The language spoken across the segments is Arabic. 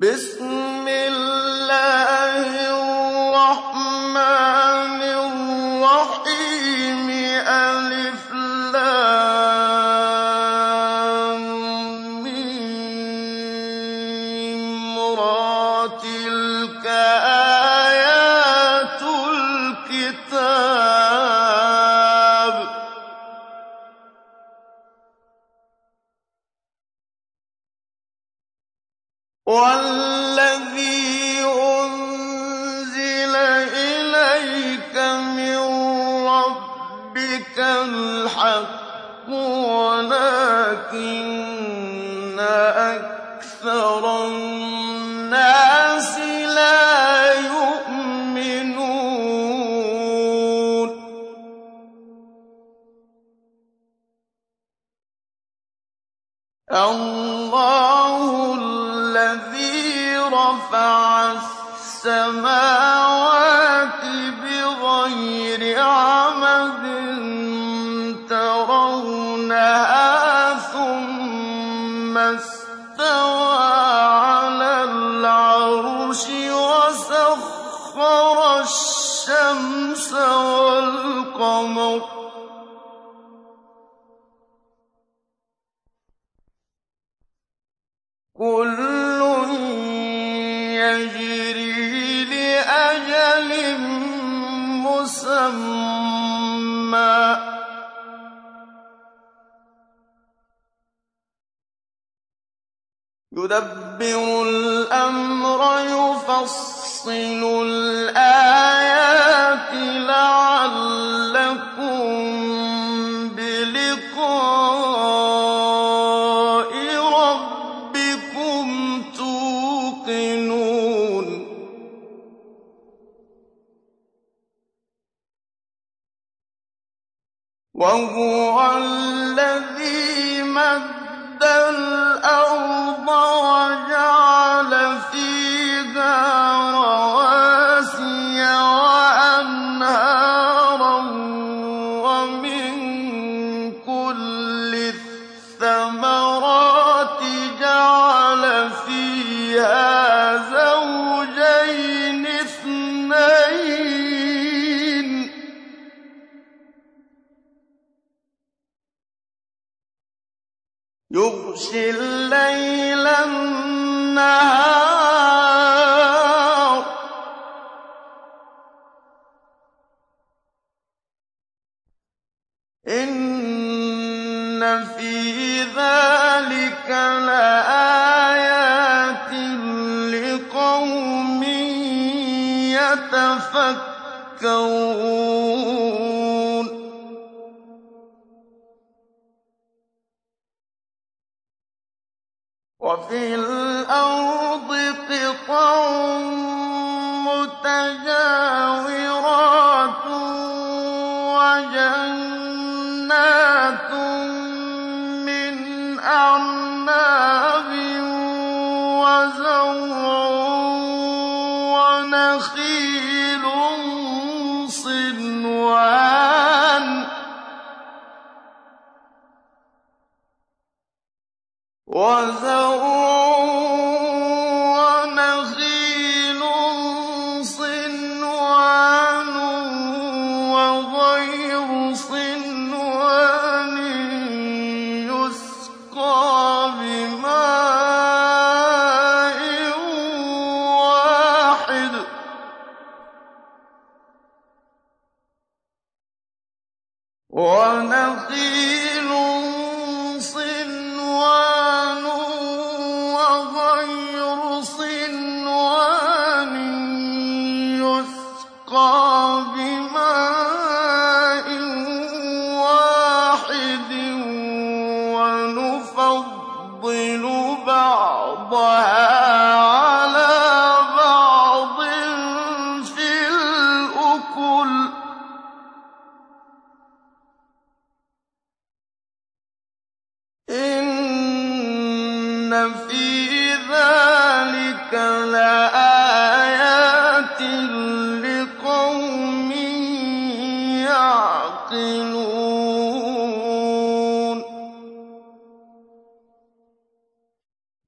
بسم الله والشمس والقمر. كل يجري لأجل مسمى. يدبر الأمر يفصل الآيات. يُرْسِلْ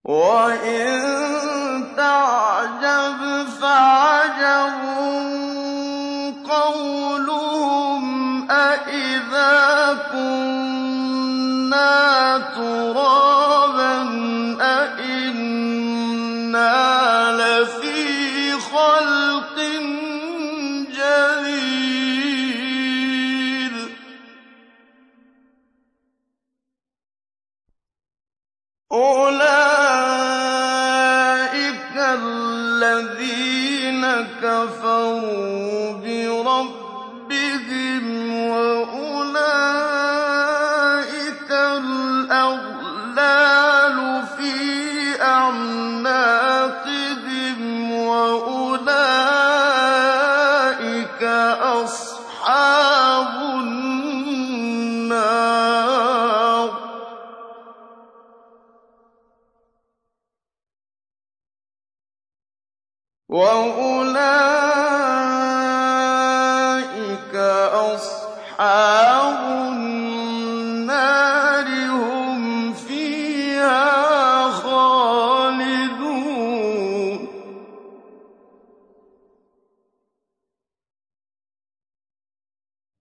وَإِن تَعْجَبْ فَعَجَبٌ قَوْلُهُمْ أَإِذَا كُنَّا تُرَابًا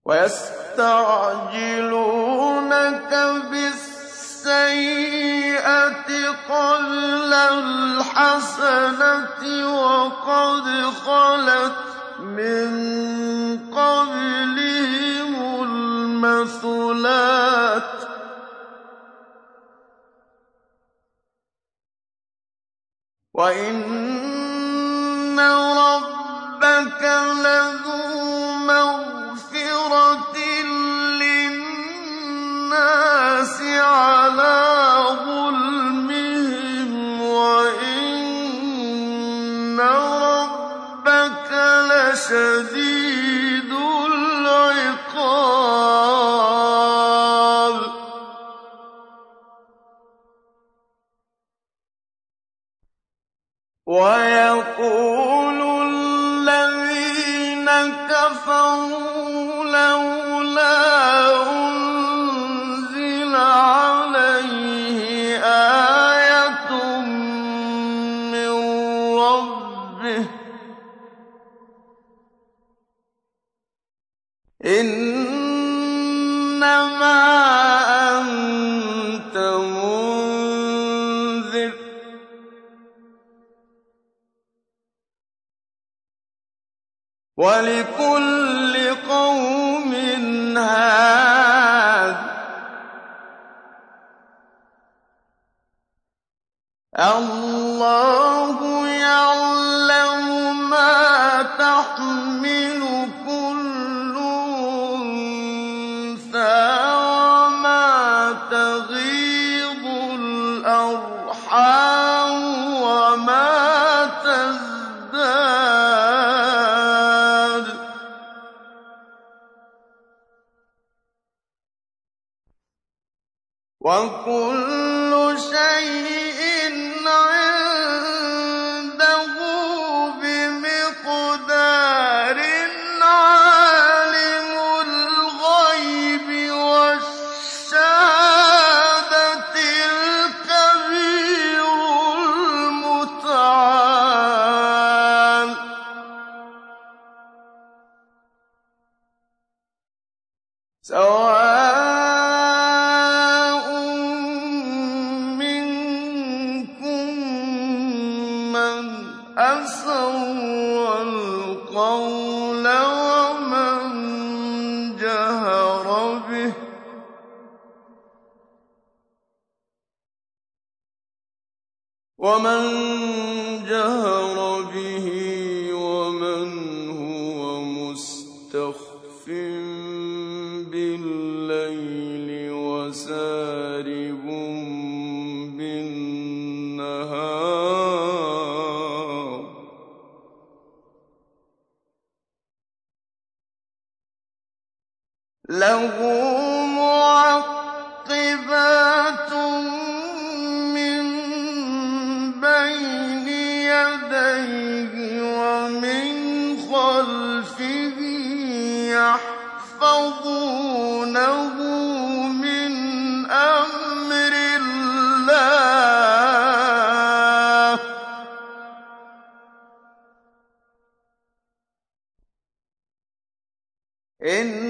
ويستعجلونك بالسيئة قبل الحسنة وقد خلت من قبلهم المثلات. وإن ربك لذو مغفرة إنما أنت منذر. ولي So إن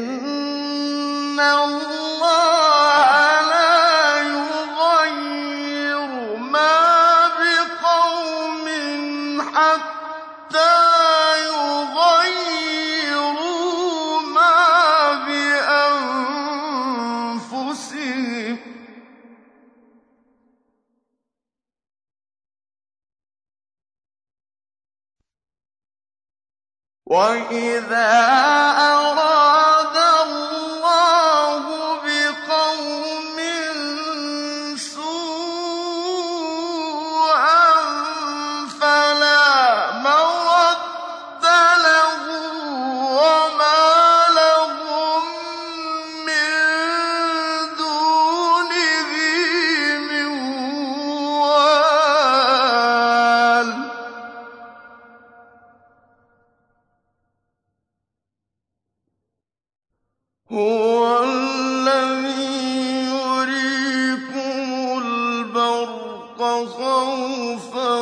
خوفا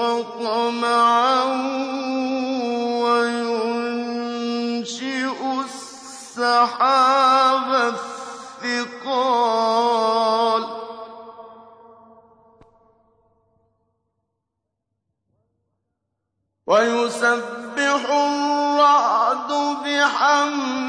وطمعا وينشئ السحاب الثقال. ويسبح الرعد بحمده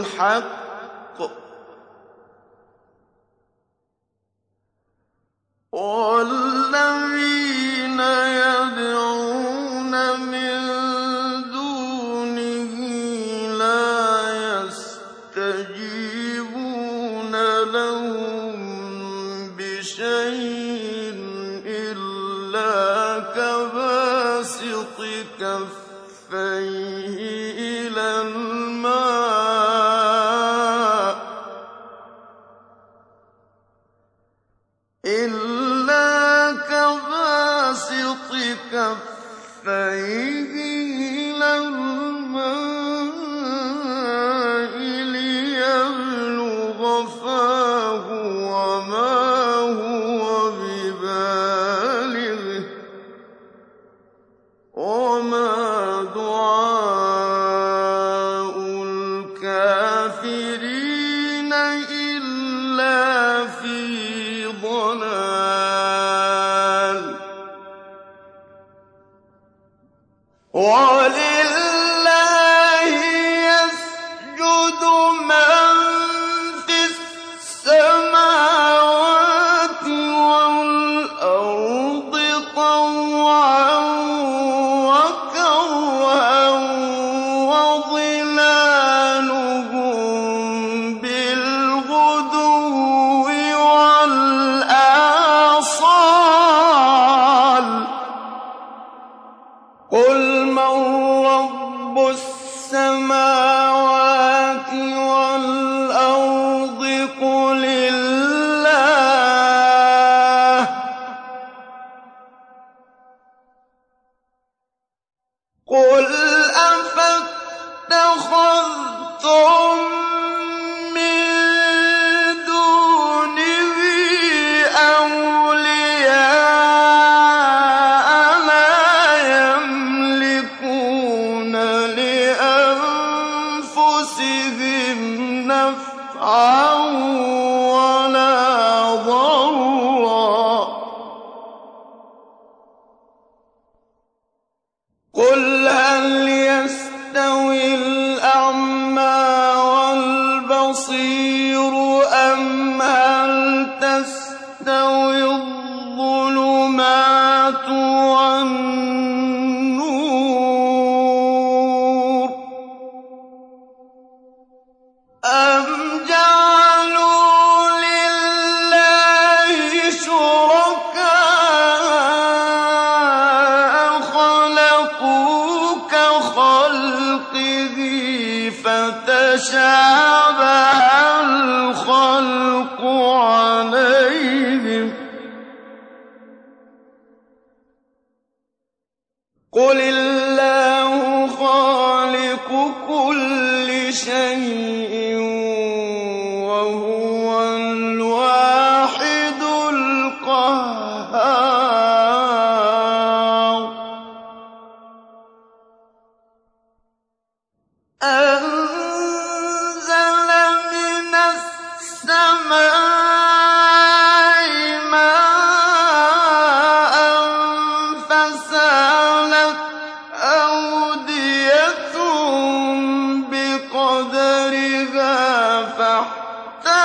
الحق. ولم see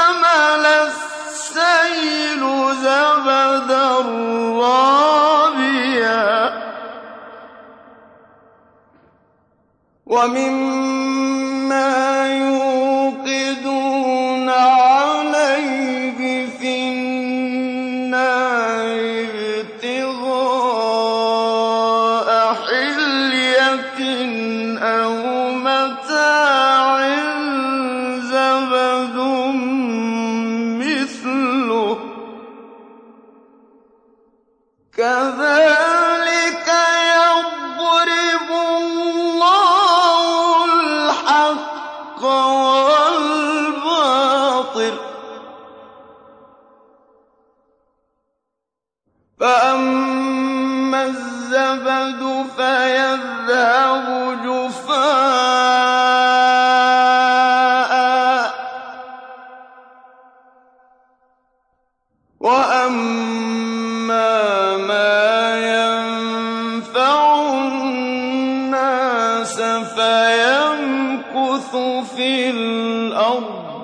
فاحتمل السيل زبدا رابيا ومما في الأرض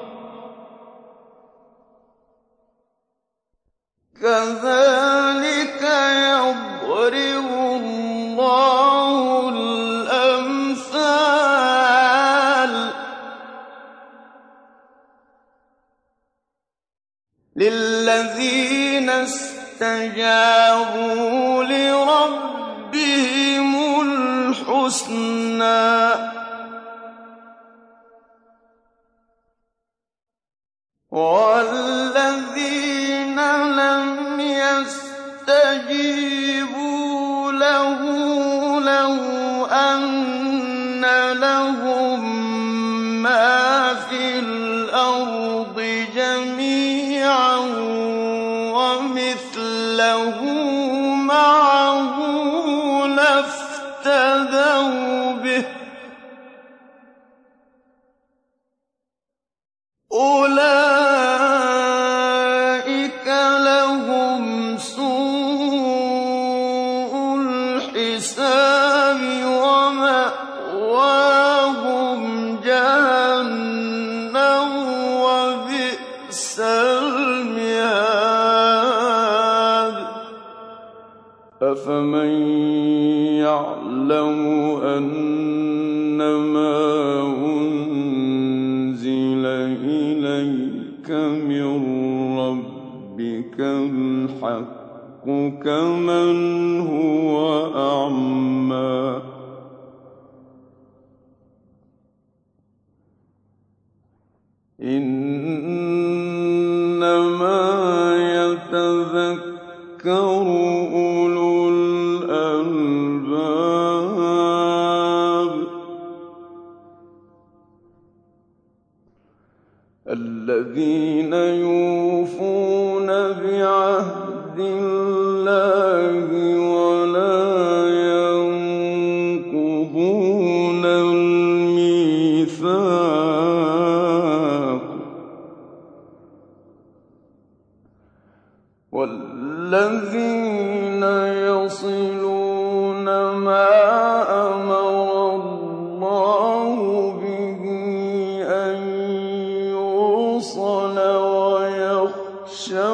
ويخشون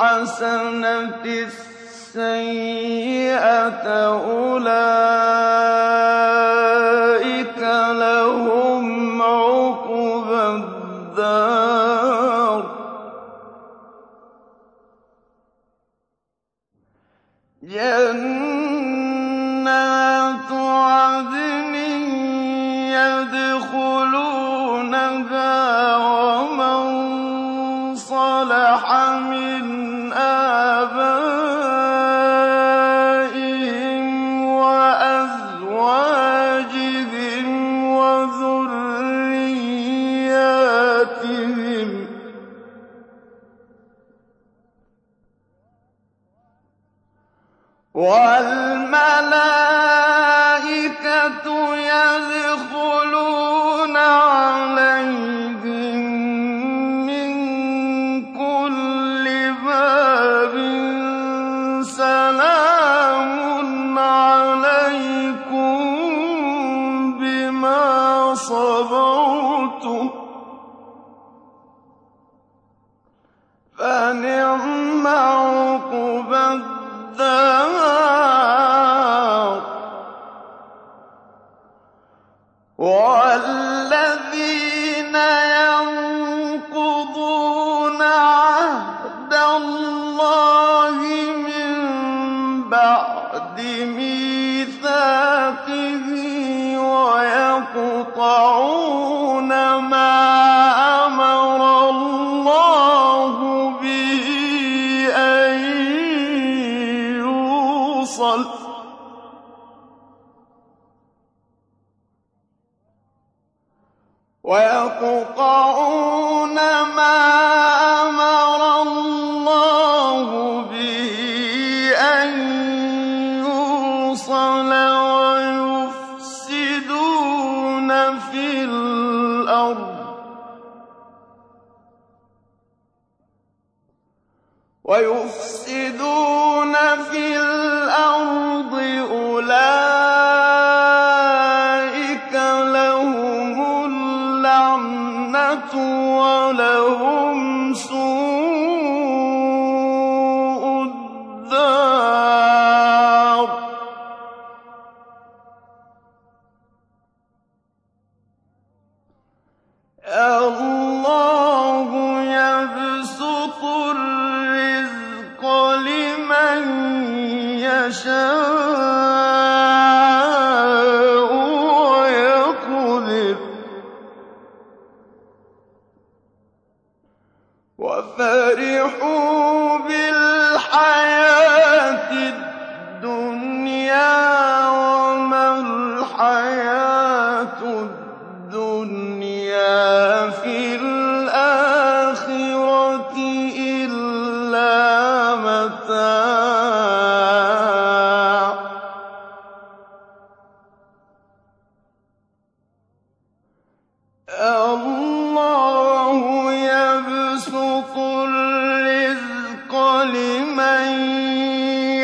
بِالْحَسَنَةِ السَّيِّئَةَ أُولَٰئِكَ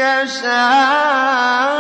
يَشَاءُ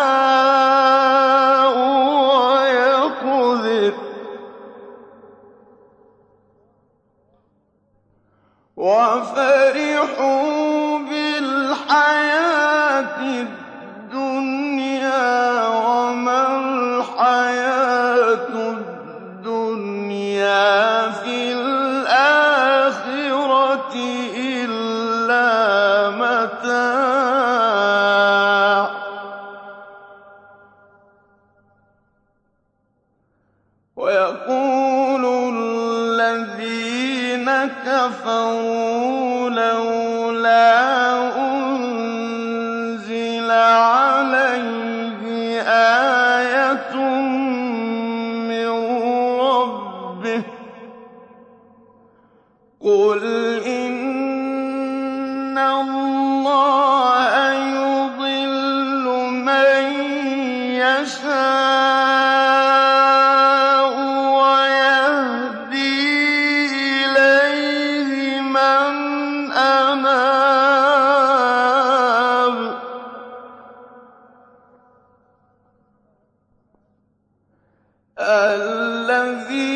الذي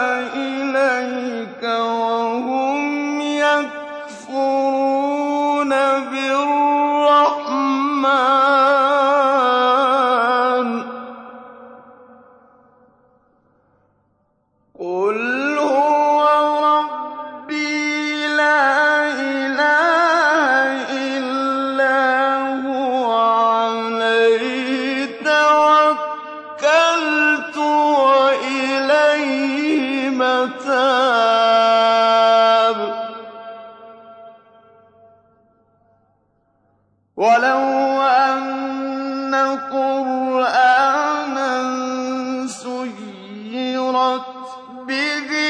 رَبِّهِ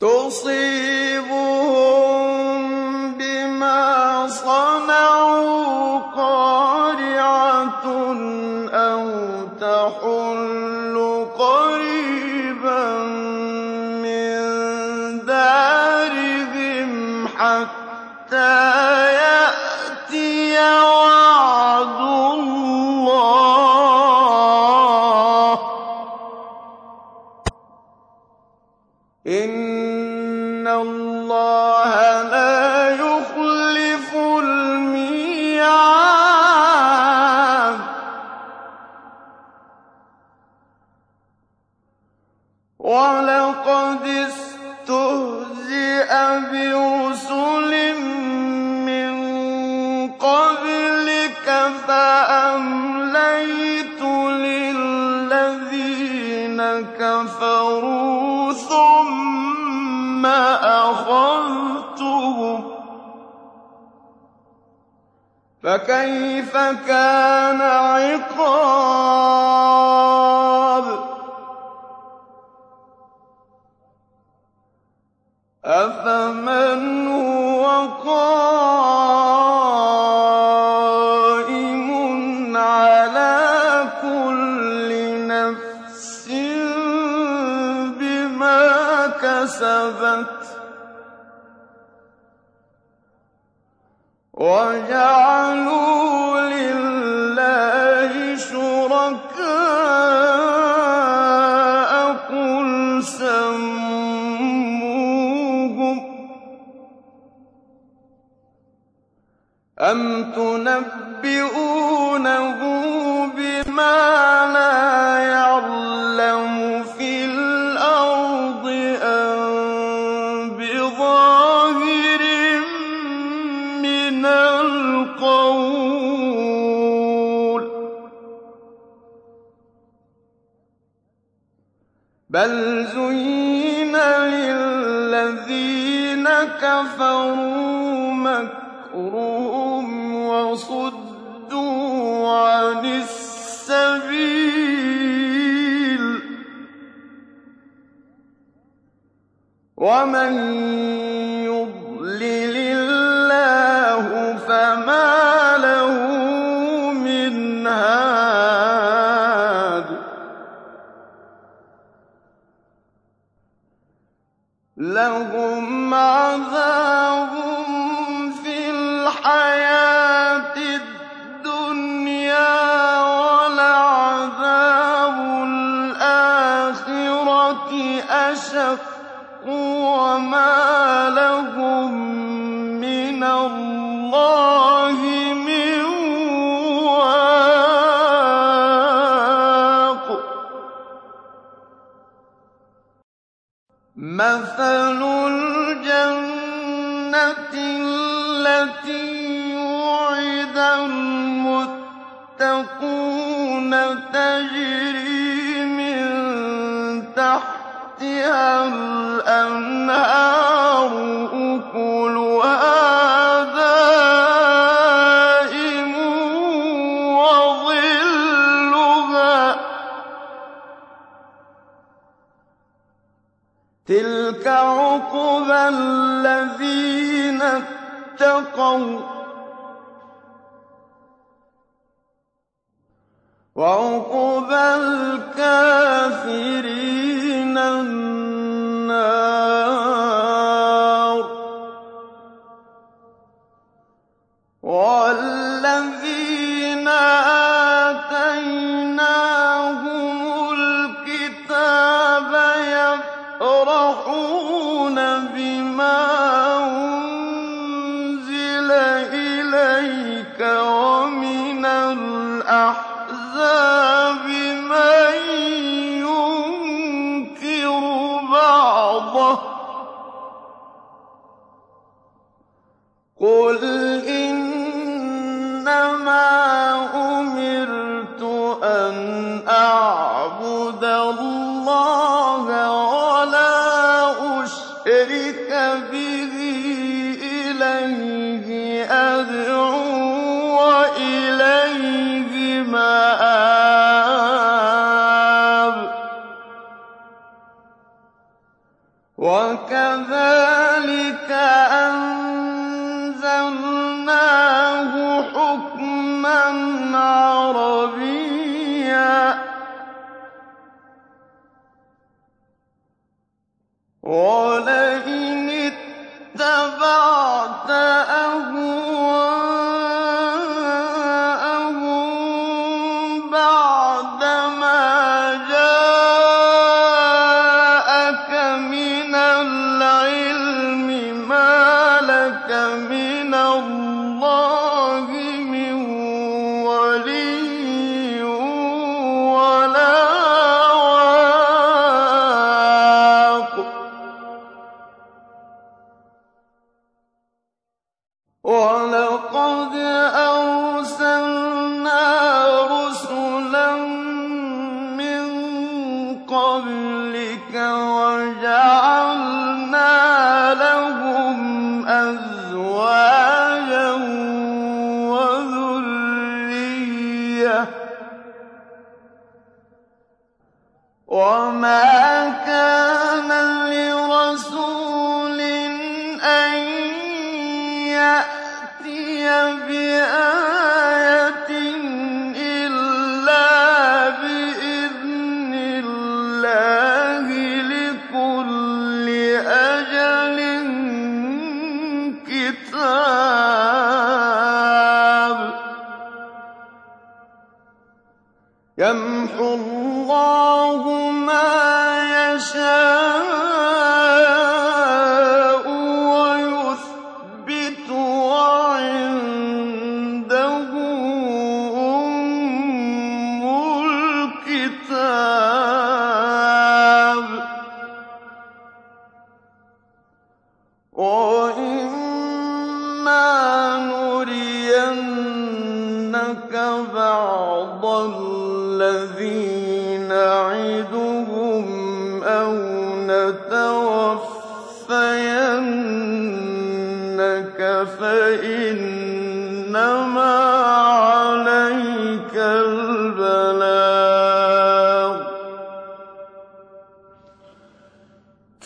تصيب فكيف كان عقاب؟ أفمن هو كَفَرُوا مَكْرُهُمْ وَصُدُّوا عَنِ السَّبِيلِ. وَمَن يُضْلِلِ الْأَنْهَارُ أُكُلُهَا دَائِمٌ وَظِلُّهَا ۚ. تِلْكَ عُقْبَى الَّذِينَ اتَّقَوا ۖ. وَّعُقْبَى الْكَافِرِينَ وكذلك أنزلناه حكما عربيا. ولا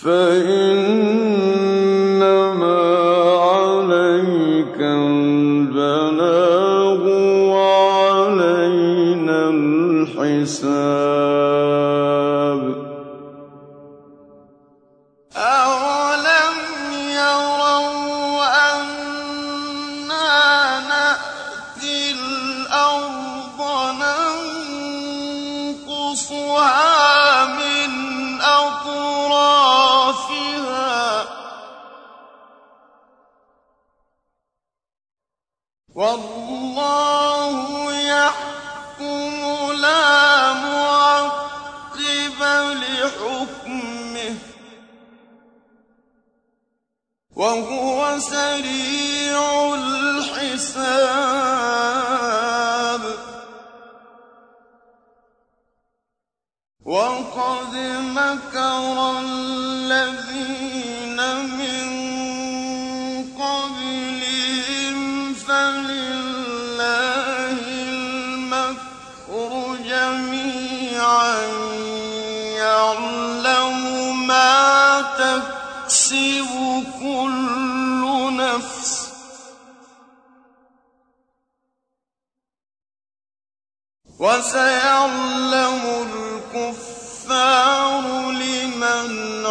فإنما عليك البلاغ وعلينا الحساب. ما تكسب كل نفس وسيعلم الكفار لمن